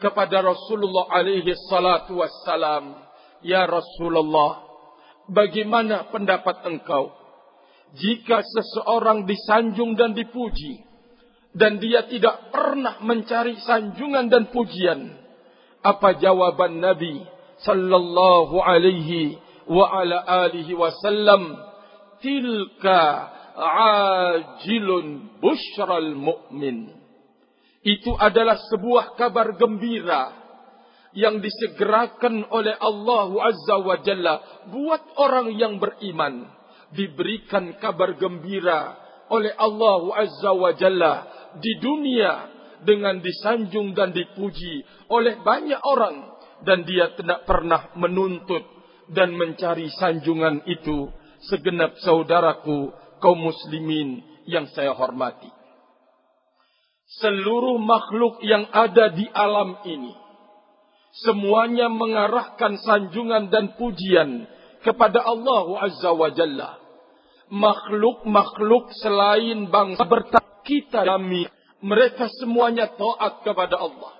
kepada Rasulullah alaihi salatu wassalam, "Ya Rasulullah, bagaimana pendapat engkau jika seseorang disanjung dan dipuji dan dia tidak pernah mencari sanjungan dan pujian?" Apa jawaban Nabi sallallahu alaihi wa ala alihi wasallam? Tilka ajilun bushral mu'min itu adalah sebuah kabar gembira yang disegerakan oleh Allah Azza wa Jalla. Buat orang yang beriman diberikan kabar gembira oleh Allah Azza wa Jalla di dunia dengan disanjung dan dipuji oleh banyak orang. Dan dia tidak pernah menuntut dan mencari sanjungan itu. Segenap saudaraku kaum muslimin yang saya hormati seluruh makhluk yang ada di alam ini. Semuanya mengarahkan sanjungan dan pujian kepada Allah Azza wa Jalla. Makhluk-makhluk selain bangsa bertak kita kami mereka semuanya taat kepada Allah.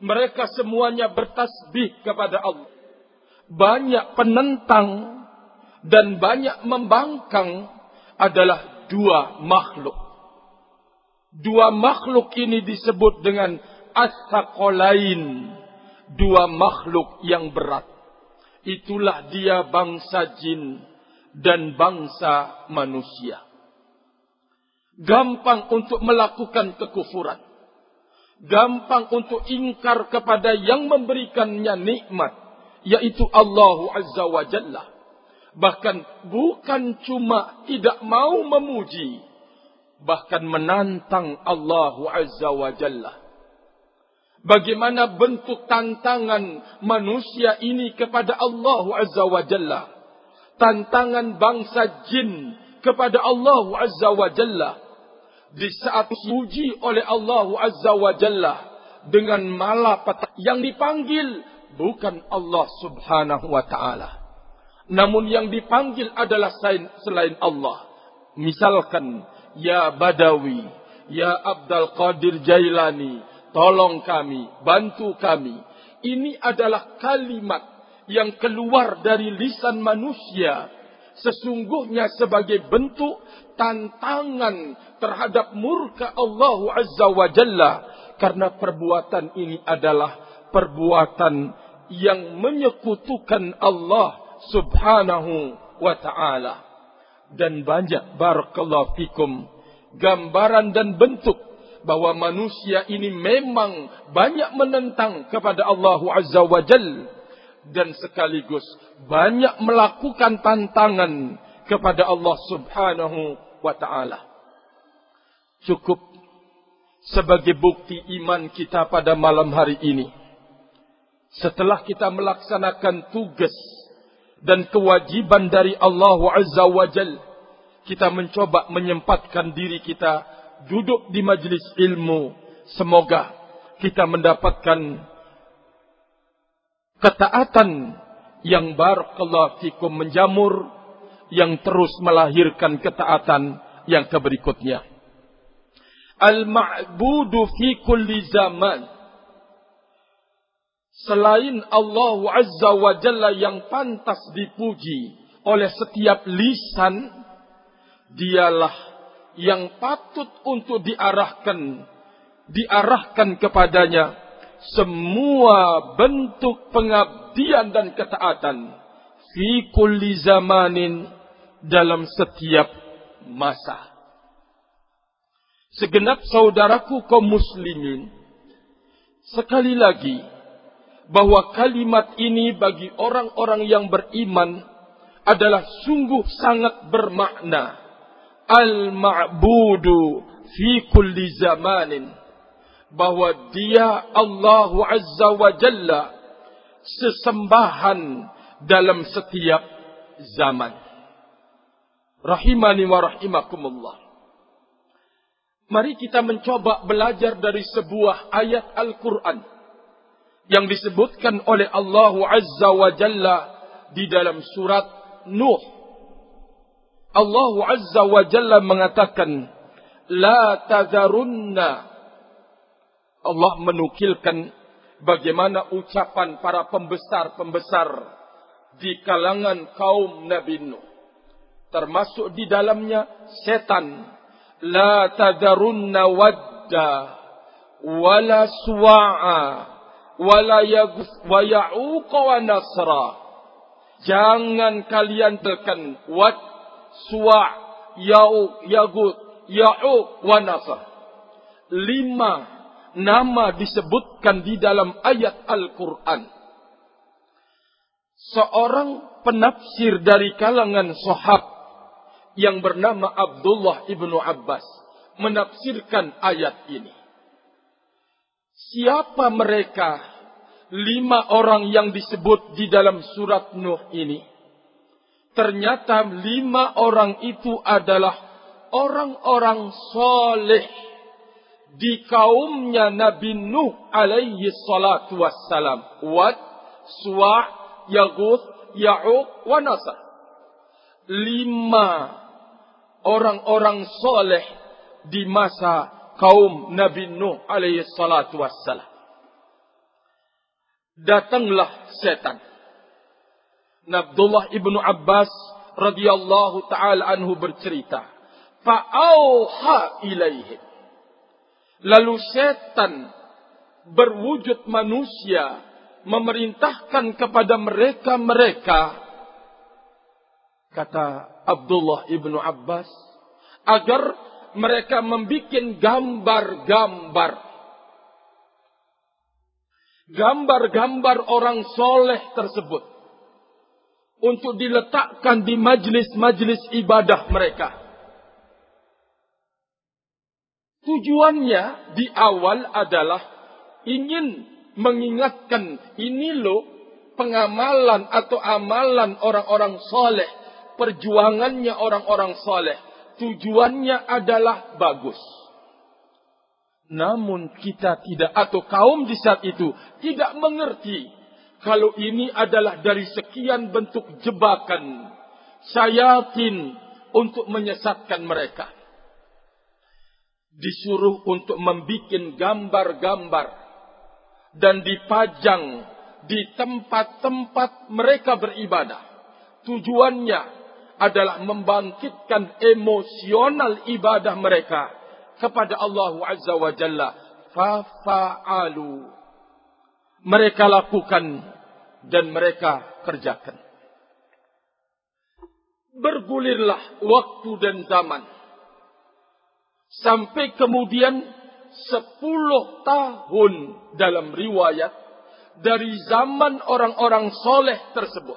Mereka semuanya bertasbih kepada Allah. Banyak penentang dan banyak membangkang adalah dua makhluk Dua makhluk ini disebut dengan asakolain. Dua makhluk yang berat. Itulah dia bangsa jin dan bangsa manusia. Gampang untuk melakukan kekufuran. Gampang untuk ingkar kepada yang memberikannya nikmat. Yaitu Allah Azza wa Jalla. Bahkan bukan cuma tidak mau memuji bahkan menantang Allah Azza wa Jalla. Bagaimana bentuk tantangan manusia ini kepada Allah Azza wa Jalla? Tantangan bangsa jin kepada Allah Azza wa Jalla. Di saat diuji oleh Allah Azza wa Jalla dengan malapetaka yang dipanggil bukan Allah Subhanahu wa taala. Namun yang dipanggil adalah selain Allah. Misalkan Ya Badawi, Ya Abdul Qadir Jailani, tolong kami, bantu kami. Ini adalah kalimat yang keluar dari lisan manusia. Sesungguhnya sebagai bentuk tantangan terhadap murka Allah Azza wa Jalla. Karena perbuatan ini adalah perbuatan yang menyekutukan Allah subhanahu wa ta'ala dan banyak barakallahu fikum gambaran dan bentuk bahwa manusia ini memang banyak menentang kepada Allah Azza wa Jal dan sekaligus banyak melakukan tantangan kepada Allah Subhanahu wa taala. Cukup sebagai bukti iman kita pada malam hari ini. Setelah kita melaksanakan tugas dan kewajiban dari Allah Azza wa Jal. Kita mencoba menyempatkan diri kita duduk di majlis ilmu. Semoga kita mendapatkan ketaatan yang barakallahu fikum menjamur yang terus melahirkan ketaatan yang keberikutnya. Al-ma'budu fi kulli zaman selain Allah Azza wa Jalla yang pantas dipuji oleh setiap lisan, dialah yang patut untuk diarahkan, diarahkan kepadanya semua bentuk pengabdian dan ketaatan fi kulli zamanin dalam setiap masa. Segenap saudaraku kaum muslimin, sekali lagi, bahwa kalimat ini bagi orang-orang yang beriman adalah sungguh sangat bermakna. Al-ma'budu fi kulli zamanin. Bahwa dia Allah Azza wa Jalla sesembahan dalam setiap zaman. Rahimani wa rahimakumullah. Mari kita mencoba belajar dari sebuah ayat Al-Quran yang disebutkan oleh Allah Azza wa Jalla di dalam surat Nuh. Allah Azza wa Jalla mengatakan, La tazarunna. Allah menukilkan bagaimana ucapan para pembesar-pembesar di kalangan kaum Nabi Nuh. Termasuk di dalamnya setan. La tadarunna wadda wala suwa'a wala yagus wa ya'uqa wa nasra. Jangan kalian tekan wad, suwa' ya'u, yagut, ya'u wa nasr. Lima nama disebutkan di dalam ayat Al-Quran. Seorang penafsir dari kalangan sahab yang bernama Abdullah ibnu Abbas menafsirkan ayat ini. Siapa mereka lima orang yang disebut di dalam surat Nuh ini? Ternyata lima orang itu adalah orang-orang soleh di kaumnya Nabi Nuh alaihi salatu wassalam. Wad, Suwa, Yaguth, Ya'uq, wa Nasr. Lima orang-orang soleh di masa kaum Nabi Nuh alaihi salatu wassalam. Datanglah setan. Abdullah ibnu Abbas radhiyallahu taala anhu bercerita, "Fa'auha ilaihim." Lalu setan berwujud manusia memerintahkan kepada mereka-mereka kata Abdullah ibnu Abbas agar mereka membuat gambar-gambar gambar-gambar orang soleh tersebut untuk diletakkan di majlis-majlis ibadah mereka. Tujuannya di awal adalah ingin mengingatkan ini loh pengamalan atau amalan orang-orang soleh, perjuangannya orang-orang soleh. Tujuannya adalah bagus. Namun kita tidak atau kaum di saat itu tidak mengerti kalau ini adalah dari sekian bentuk jebakan syaitan untuk menyesatkan mereka disuruh untuk membuat gambar-gambar dan dipajang di tempat-tempat mereka beribadah. Tujuannya adalah membangkitkan emosional ibadah mereka kepada Allah Azza wa Jalla. Fafa'alu. Mereka lakukan dan mereka kerjakan. Bergulirlah waktu dan zaman sampai kemudian sepuluh tahun dalam riwayat dari zaman orang-orang soleh tersebut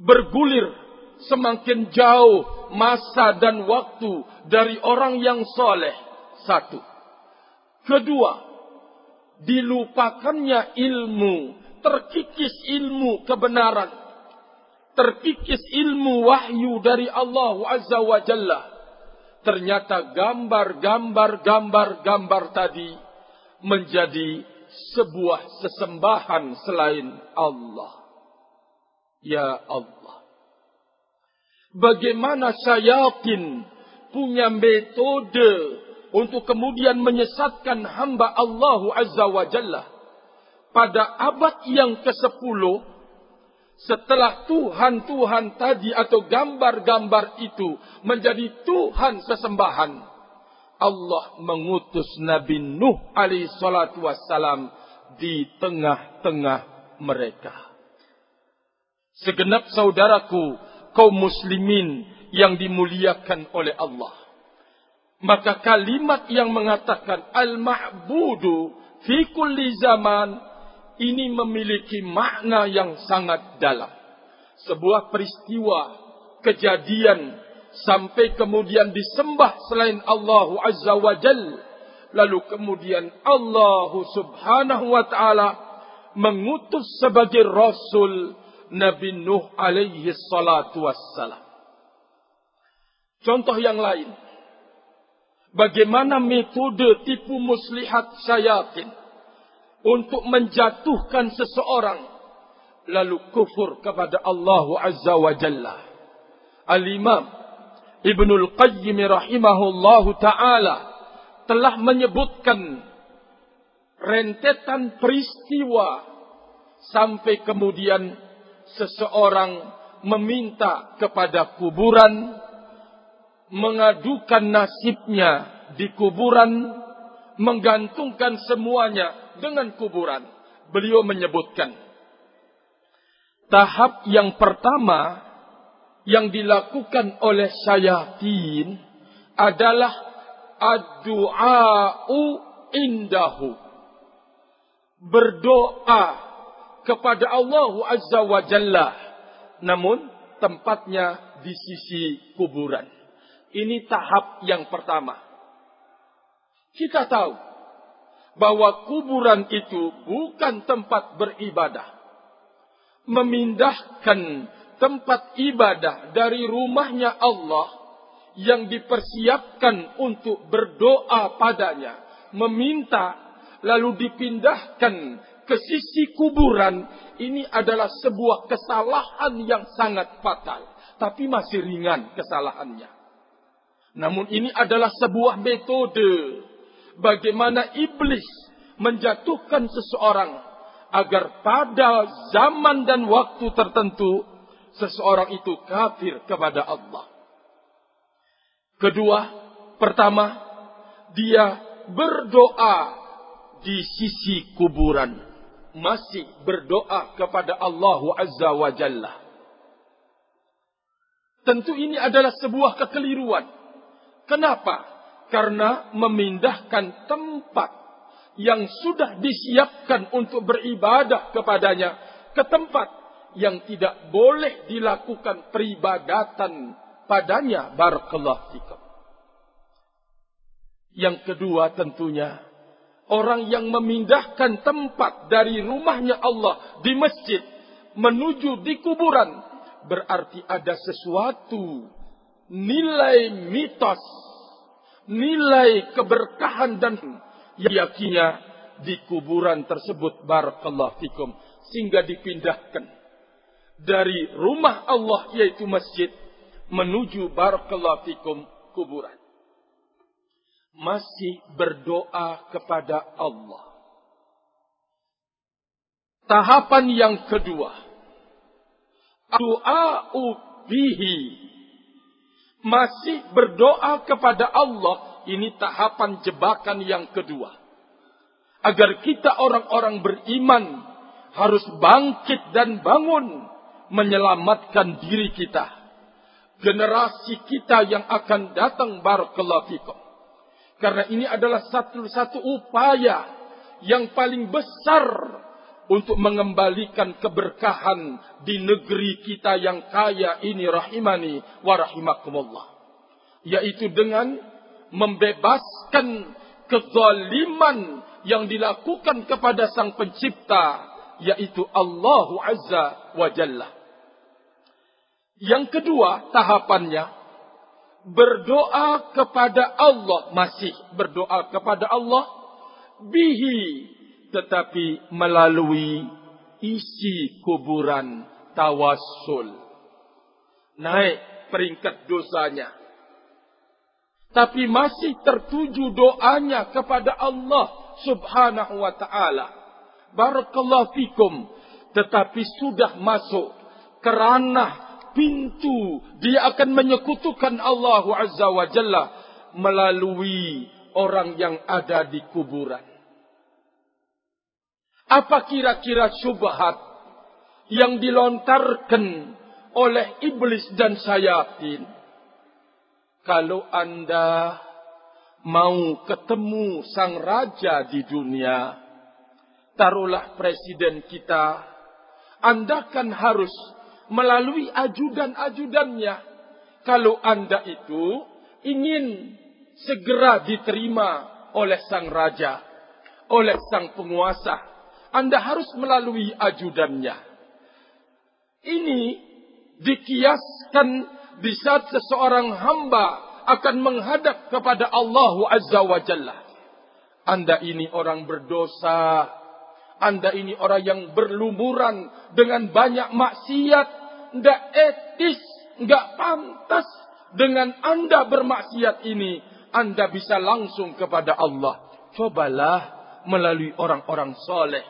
bergulir semakin jauh masa dan waktu dari orang yang soleh satu kedua dilupakannya ilmu terkikis ilmu kebenaran terkikis ilmu wahyu dari Allah Azza wa Jalla ternyata gambar-gambar-gambar-gambar tadi menjadi sebuah sesembahan selain Allah. Ya Allah. Bagaimana syaitan punya metode untuk kemudian menyesatkan hamba Allah Azza wa Jalla. Pada abad yang ke-10, setelah Tuhan-Tuhan tadi atau gambar-gambar itu menjadi Tuhan sesembahan, Allah mengutus Nabi Nuh alaihi salatu wassalam di tengah-tengah mereka. Segenap saudaraku kaum muslimin yang dimuliakan oleh Allah. Maka kalimat yang mengatakan al-ma'budu fi kulli zaman ini memiliki makna yang sangat dalam. Sebuah peristiwa, kejadian, sampai kemudian disembah selain Allah Azza wa Jal. Lalu kemudian Allah subhanahu wa ta'ala mengutus sebagai Rasul Nabi Nuh alaihi salatu wassalam. Contoh yang lain. Bagaimana metode tipu muslihat syaitan untuk menjatuhkan seseorang lalu kufur kepada Allah Azza wa Jalla. Al-Imam Ibn Al-Qayyim rahimahullahu taala telah menyebutkan rentetan peristiwa sampai kemudian seseorang meminta kepada kuburan mengadukan nasibnya di kuburan menggantungkan semuanya dengan kuburan. Beliau menyebutkan tahap yang pertama yang dilakukan oleh syayatin adalah ad-du'a'u indahu. Berdoa kepada Allah Azza wa Jalla. Namun tempatnya di sisi kuburan. Ini tahap yang pertama. Kita tahu bahwa kuburan itu bukan tempat beribadah. Memindahkan tempat ibadah dari rumahnya Allah yang dipersiapkan untuk berdoa padanya, meminta lalu dipindahkan ke sisi kuburan, ini adalah sebuah kesalahan yang sangat fatal, tapi masih ringan kesalahannya. Namun ini adalah sebuah metode bagaimana iblis menjatuhkan seseorang agar pada zaman dan waktu tertentu seseorang itu kafir kepada Allah. Kedua, pertama, dia berdoa di sisi kuburan. Masih berdoa kepada Allah Azza wa Jalla. Tentu ini adalah sebuah kekeliruan. Kenapa? Karena memindahkan tempat yang sudah disiapkan untuk beribadah kepadanya ke tempat yang tidak boleh dilakukan peribadatan padanya barakallahu fikum. Yang kedua tentunya orang yang memindahkan tempat dari rumahnya Allah di masjid menuju di kuburan berarti ada sesuatu. Nilai mitos nilai keberkahan dan yakinnya di kuburan tersebut. Barakallahu fikum. Sehingga dipindahkan dari rumah Allah yaitu masjid menuju barakallahu fikum kuburan. Masih berdoa kepada Allah. Tahapan yang kedua. Doa bihi. Masih berdoa kepada Allah. Ini tahapan jebakan yang kedua. Agar kita orang-orang beriman harus bangkit dan bangun menyelamatkan diri kita. Generasi kita yang akan datang barakallahu fikum. Karena ini adalah satu-satu upaya yang paling besar untuk mengembalikan keberkahan di negeri kita yang kaya ini rahimani wa rahimakumullah. Yaitu dengan membebaskan kezaliman yang dilakukan kepada sang pencipta yaitu Allah Azza wa Jalla. Yang kedua tahapannya berdoa kepada Allah masih berdoa kepada Allah bihi tetapi melalui isi kuburan tawassul. Naik peringkat dosanya. Tapi masih tertuju doanya kepada Allah subhanahu wa ta'ala. Barakallahu fikum. Tetapi sudah masuk kerana pintu dia akan menyekutukan Allah Azza wa Jalla melalui orang yang ada di kuburan. Apa kira-kira syubhat yang dilontarkan oleh iblis dan syaitan? Kalau anda mau ketemu sang raja di dunia, taruhlah presiden kita, anda kan harus melalui ajudan-ajudannya. Kalau anda itu ingin segera diterima oleh sang raja, oleh sang penguasa, anda harus melalui ajudannya. Ini dikiaskan di saat seseorang hamba akan menghadap kepada Allah Azza wa Jalla. Anda ini orang berdosa, anda ini orang yang berlumuran dengan banyak maksiat, tidak etis, tidak pantas dengan anda bermaksiat ini, anda bisa langsung kepada Allah. Cobalah melalui orang-orang soleh,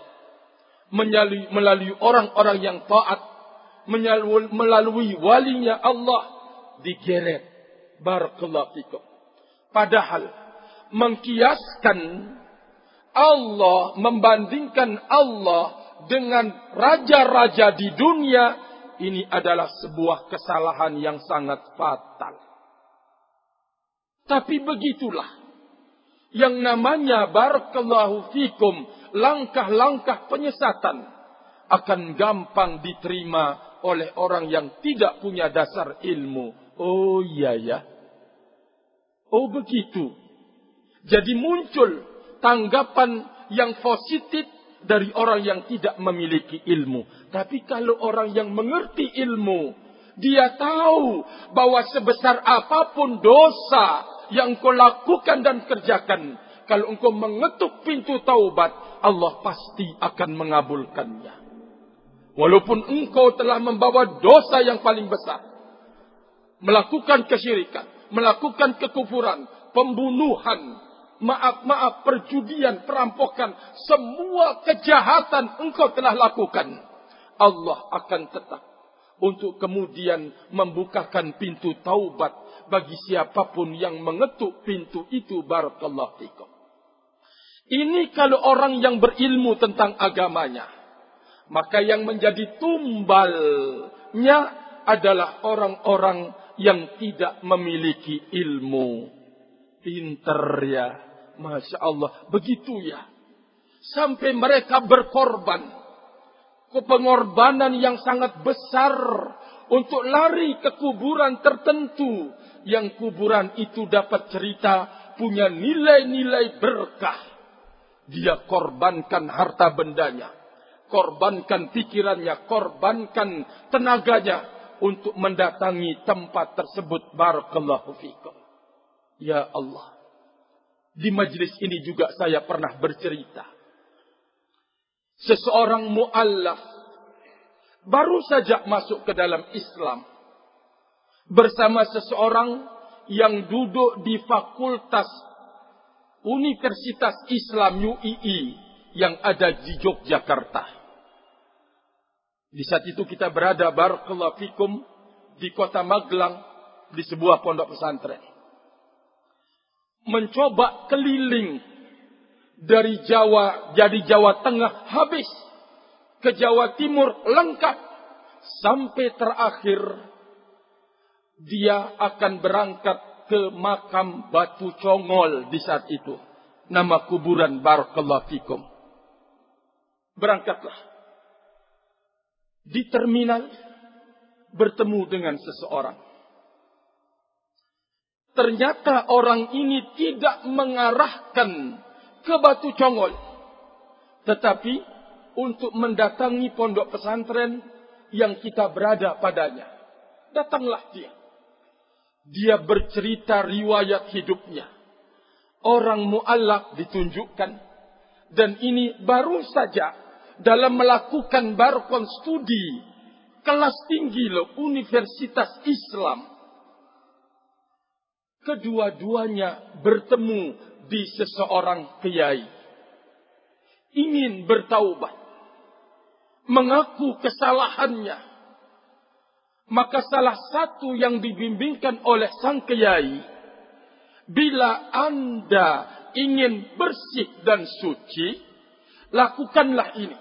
melalui melalui orang-orang yang taat, melalui walinya Allah digeret. Barakallahu fikum. Padahal mengkiaskan Allah membandingkan Allah dengan raja-raja di dunia ini adalah sebuah kesalahan yang sangat fatal. Tapi begitulah yang namanya barakallahu fikum langkah-langkah penyesatan akan gampang diterima oleh orang yang tidak punya dasar ilmu. Oh iya ya. Oh begitu. Jadi muncul tanggapan yang positif dari orang yang tidak memiliki ilmu. Tapi kalau orang yang mengerti ilmu, dia tahu bahwa sebesar apapun dosa yang kau lakukan dan kerjakan. Kalau engkau mengetuk pintu taubat, Allah pasti akan mengabulkannya. Walaupun engkau telah membawa dosa yang paling besar. Melakukan kesyirikan, melakukan kekufuran, pembunuhan, maaf-maaf perjudian, perampokan, semua kejahatan engkau telah lakukan. Allah akan tetap untuk kemudian membukakan pintu taubat bagi siapapun yang mengetuk pintu itu barakallahu fikum. Ini kalau orang yang berilmu tentang agamanya. Maka yang menjadi tumbalnya adalah orang-orang yang tidak memiliki ilmu. Pinter ya. Masya Allah. Begitu ya. Sampai mereka berkorban. Pengorbanan yang sangat besar. Untuk lari ke kuburan tertentu yang kuburan itu dapat cerita punya nilai-nilai berkah. Dia korbankan harta bendanya, korbankan pikirannya, korbankan tenaganya untuk mendatangi tempat tersebut. Barakallahu fikum. Ya Allah. Di majlis ini juga saya pernah bercerita. Seseorang mu'allaf baru saja masuk ke dalam Islam bersama seseorang yang duduk di fakultas Universitas Islam UII yang ada di Yogyakarta. Di saat itu kita berada barakallahu fikum di kota Magelang di sebuah pondok pesantren. Mencoba keliling dari Jawa jadi Jawa Tengah habis ke Jawa Timur lengkap sampai terakhir dia akan berangkat ke makam Batu Congol di saat itu. Nama kuburan Barakallahu Fikum. Berangkatlah. Di terminal bertemu dengan seseorang. Ternyata orang ini tidak mengarahkan ke Batu Congol. Tetapi untuk mendatangi pondok pesantren yang kita berada padanya. Datanglah dia dia bercerita riwayat hidupnya. Orang mu'allak ditunjukkan. Dan ini baru saja dalam melakukan barkon studi kelas tinggi loh Universitas Islam. Kedua-duanya bertemu di seseorang kiai. Ingin bertaubat. Mengaku kesalahannya maka salah satu yang dibimbingkan oleh sang kiai bila anda ingin bersih dan suci lakukanlah ini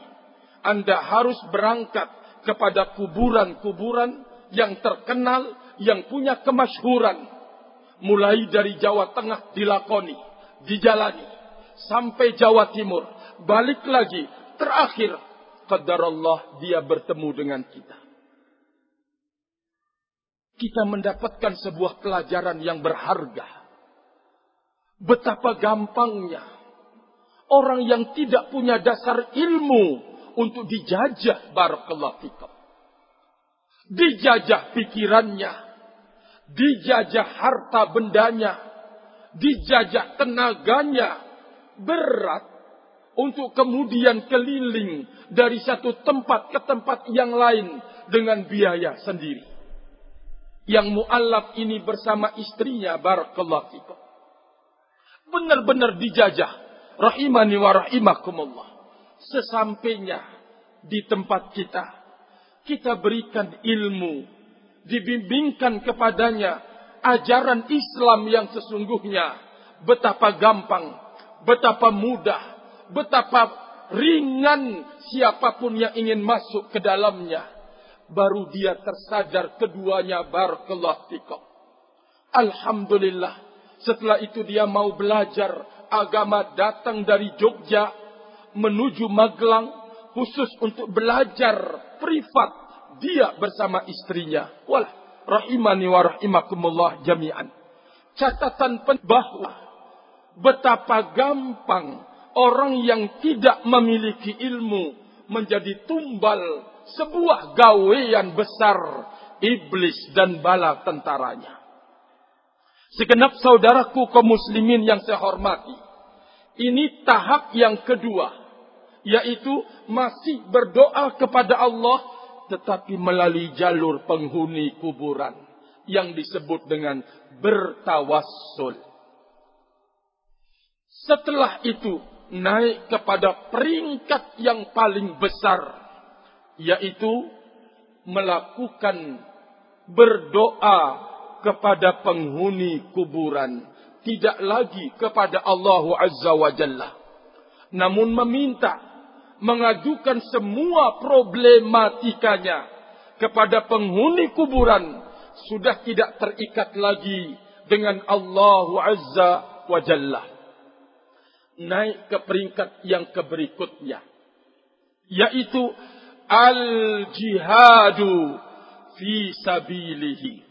anda harus berangkat kepada kuburan-kuburan yang terkenal yang punya kemasyhuran mulai dari Jawa Tengah dilakoni dijalani sampai Jawa Timur balik lagi terakhir qadarullah dia bertemu dengan kita kita mendapatkan sebuah pelajaran yang berharga. Betapa gampangnya orang yang tidak punya dasar ilmu untuk dijajah barakallahu fikum. Dijajah pikirannya, dijajah harta bendanya, dijajah tenaganya. Berat untuk kemudian keliling dari satu tempat ke tempat yang lain dengan biaya sendiri yang mu'allaf ini bersama istrinya barakallahu fikum. Benar-benar dijajah rahimani wa rahimakumullah. Sesampainya di tempat kita, kita berikan ilmu, dibimbingkan kepadanya ajaran Islam yang sesungguhnya betapa gampang, betapa mudah, betapa ringan siapapun yang ingin masuk ke dalamnya. Baru dia tersadar keduanya barakallahu fikum. Alhamdulillah. Setelah itu dia mau belajar agama datang dari Jogja menuju Magelang khusus untuk belajar privat dia bersama istrinya. Wal rahimani wa rahimakumullah jami'an. Catatan bahwa betapa gampang orang yang tidak memiliki ilmu menjadi tumbal sebuah gawean besar iblis dan bala tentaranya. Segenap saudaraku kaum muslimin yang saya hormati. Ini tahap yang kedua. Yaitu masih berdoa kepada Allah. Tetapi melalui jalur penghuni kuburan. Yang disebut dengan bertawassul. Setelah itu naik kepada peringkat yang paling besar yaitu melakukan berdoa kepada penghuni kuburan tidak lagi kepada Allah Azza wa Jalla namun meminta mengajukan semua problematikanya kepada penghuni kuburan sudah tidak terikat lagi dengan Allah Azza wa Jalla. Naik ke peringkat yang keberikutnya yaitu al jihadu fi sabilihi.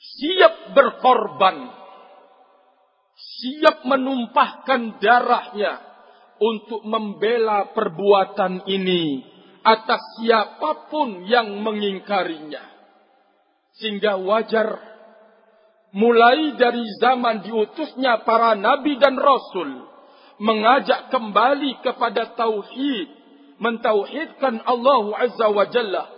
Siap berkorban siap menumpahkan darahnya untuk membela perbuatan ini atas siapapun yang mengingkarinya. Sehingga wajar mulai dari zaman diutusnya para nabi dan rasul mengajak kembali kepada tauhid mentauhidkan Allah azza wa jalla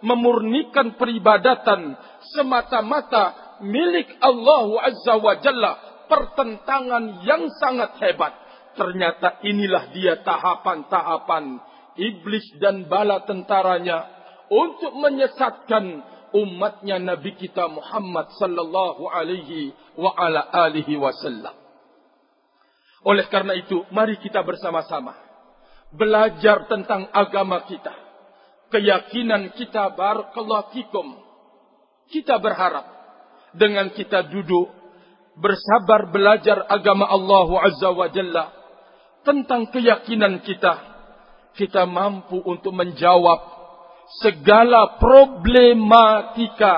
memurnikan peribadatan semata-mata milik Allah azza wa jalla pertentangan yang sangat hebat ternyata inilah dia tahapan-tahapan iblis dan bala tentaranya untuk menyesatkan umatnya Nabi kita Muhammad sallallahu alaihi wa ala alihi wasallam. Oleh karena itu, mari kita bersama-sama belajar tentang agama kita. Keyakinan kita barakallahu fikum. Kita berharap dengan kita duduk bersabar belajar agama Allah Azza wa Jalla tentang keyakinan kita, kita mampu untuk menjawab segala problematika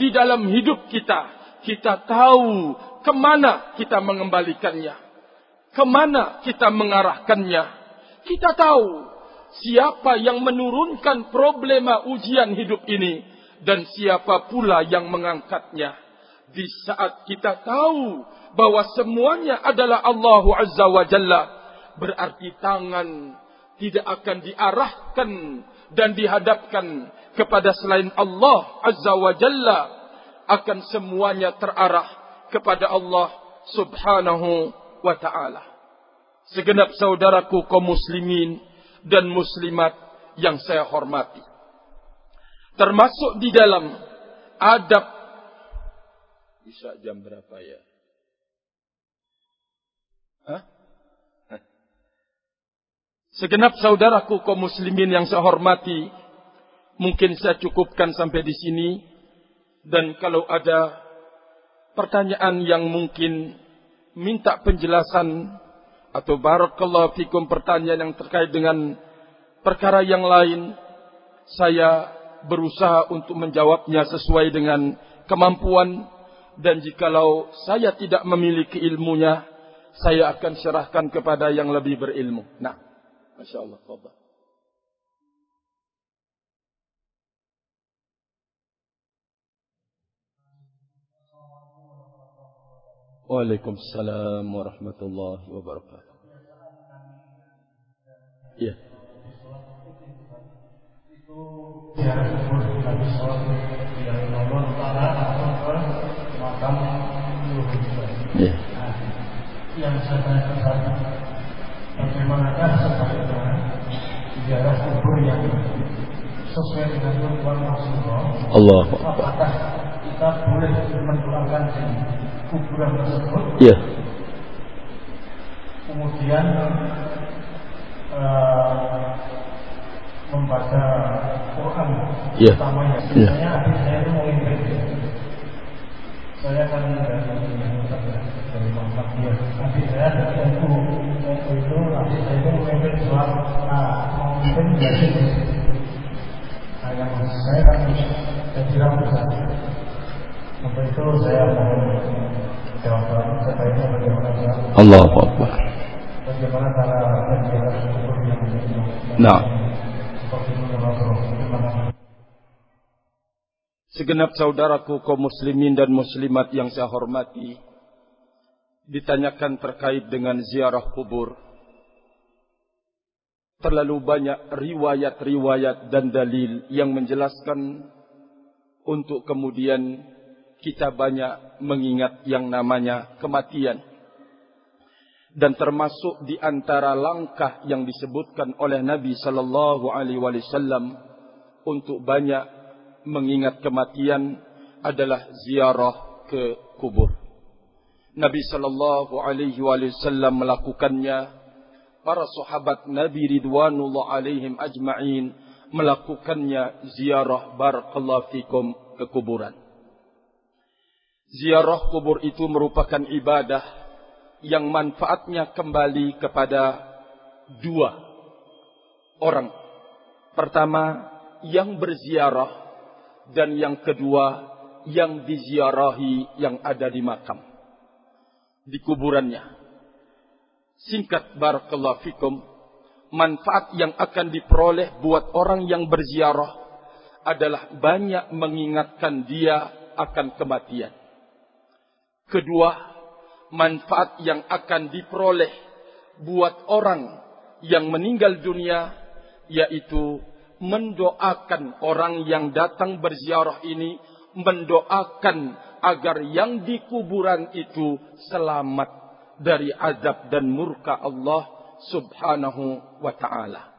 di dalam hidup kita, kita tahu kemana kita mengembalikannya, kemana kita mengarahkannya. Kita tahu siapa yang menurunkan problema ujian hidup ini dan siapa pula yang mengangkatnya. Di saat kita tahu bahwa semuanya adalah Allah Azza wa Jalla, berarti tangan tidak akan diarahkan dan dihadapkan kepada selain Allah Azza wa Jalla akan semuanya terarah kepada Allah Subhanahu wa taala. Segenap saudaraku kaum muslimin dan muslimat yang saya hormati. Termasuk di dalam adab bisa jam berapa ya? Hah? Segenap saudaraku kaum muslimin yang saya hormati, mungkin saya cukupkan sampai di sini. Dan kalau ada pertanyaan yang mungkin minta penjelasan atau barakallahu fikum pertanyaan yang terkait dengan perkara yang lain, saya berusaha untuk menjawabnya sesuai dengan kemampuan dan jikalau saya tidak memiliki ilmunya, saya akan serahkan kepada yang lebih berilmu. Nah. ما شاء الله. تفضل. وعليكم السلام ورحمة الله وبركاته. Ya. Yang saya tanya bagaimanakah sebaiknya ziarah kubur yang sesuai dengan tuntunan Rasulullah? Allah. Apakah kita boleh mendoakan di kuburan tersebut? Ya. Kemudian uh, membaca Quran Ya. utamanya. Ya. Biasanya adik saya itu mau Saya kan dari dari Muhammad dia. Adik saya dari NU. NU itu jadi Nah, yang saya kan jadi ratusan. Untuk itu saya mohon jawaban sebaiknya bagaimana cara Allah Akbar. bagaimana cara menjaga kubur yang Nah. Segenap saudaraku kaum muslimin dan muslimat yang saya hormati Ditanyakan terkait dengan ziarah kubur Terlalu banyak riwayat-riwayat dan dalil yang menjelaskan Untuk kemudian kita banyak mengingat yang namanya kematian dan termasuk di antara langkah yang disebutkan oleh Nabi sallallahu alaihi wasallam untuk banyak mengingat kematian adalah ziarah ke kubur. Nabi sallallahu alaihi wasallam melakukannya, para sahabat Nabi ridwanullah alaihim ajma'in melakukannya ziarah barakallahu fikum ke kuburan. Ziarah kubur itu merupakan ibadah yang manfaatnya kembali kepada dua orang. Pertama, yang berziarah dan yang kedua, yang diziarahi yang ada di makam. Di kuburannya. Singkat barakallahu fikum, manfaat yang akan diperoleh buat orang yang berziarah adalah banyak mengingatkan dia akan kematian. Kedua, manfaat yang akan diperoleh buat orang yang meninggal dunia yaitu mendoakan orang yang datang berziarah ini mendoakan agar yang di kuburan itu selamat dari azab dan murka Allah Subhanahu wa taala.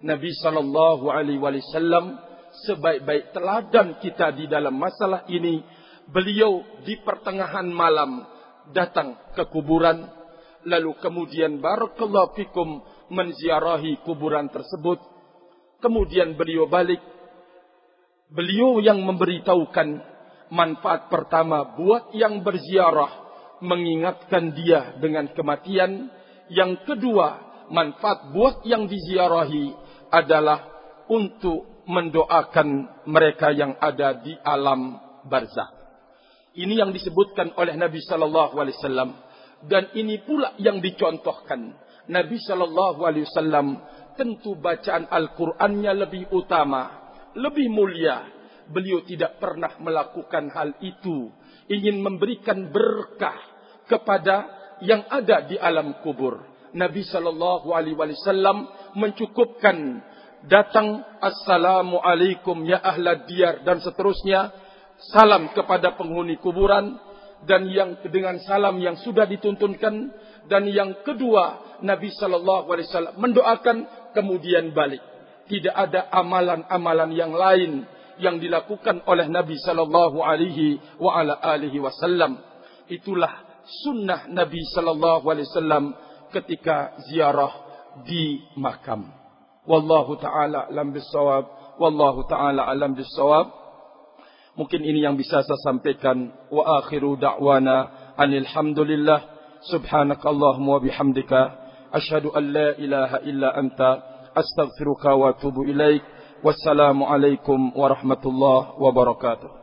Nabi sallallahu alaihi wasallam sebaik-baik teladan kita di dalam masalah ini beliau di pertengahan malam datang ke kuburan lalu kemudian barakallahu fikum menziarahi kuburan tersebut. Kemudian beliau balik. Beliau yang memberitahukan manfaat pertama buat yang berziarah mengingatkan dia dengan kematian yang kedua manfaat buat yang diziarahi adalah untuk mendoakan mereka yang ada di alam barzakh ini yang disebutkan oleh Nabi sallallahu alaihi wasallam dan ini pula yang dicontohkan. Nabi sallallahu alaihi wasallam tentu bacaan Al-Qur'annya lebih utama, lebih mulia. Beliau tidak pernah melakukan hal itu ingin memberikan berkah kepada yang ada di alam kubur. Nabi sallallahu alaihi wasallam mencukupkan datang assalamu alaikum ya ahlad diyar dan seterusnya salam kepada penghuni kuburan dan yang dengan salam yang sudah dituntunkan dan yang kedua Nabi sallallahu alaihi wasallam mendoakan kemudian balik tidak ada amalan-amalan yang lain yang dilakukan oleh Nabi sallallahu alaihi wa ala alihi wasallam itulah sunnah Nabi sallallahu alaihi wasallam ketika ziarah di makam wallahu taala alam bisawab wallahu taala alam bisawab Mungkin ini yang bisa saya sampaikan. Wa akhiru da'wana anilhamdulillah. Subhanakallahumma wa bihamdika. Ashadu an la ilaha illa anta. Astaghfiruka wa tubu ilaik. Wassalamualaikum warahmatullahi wabarakatuh.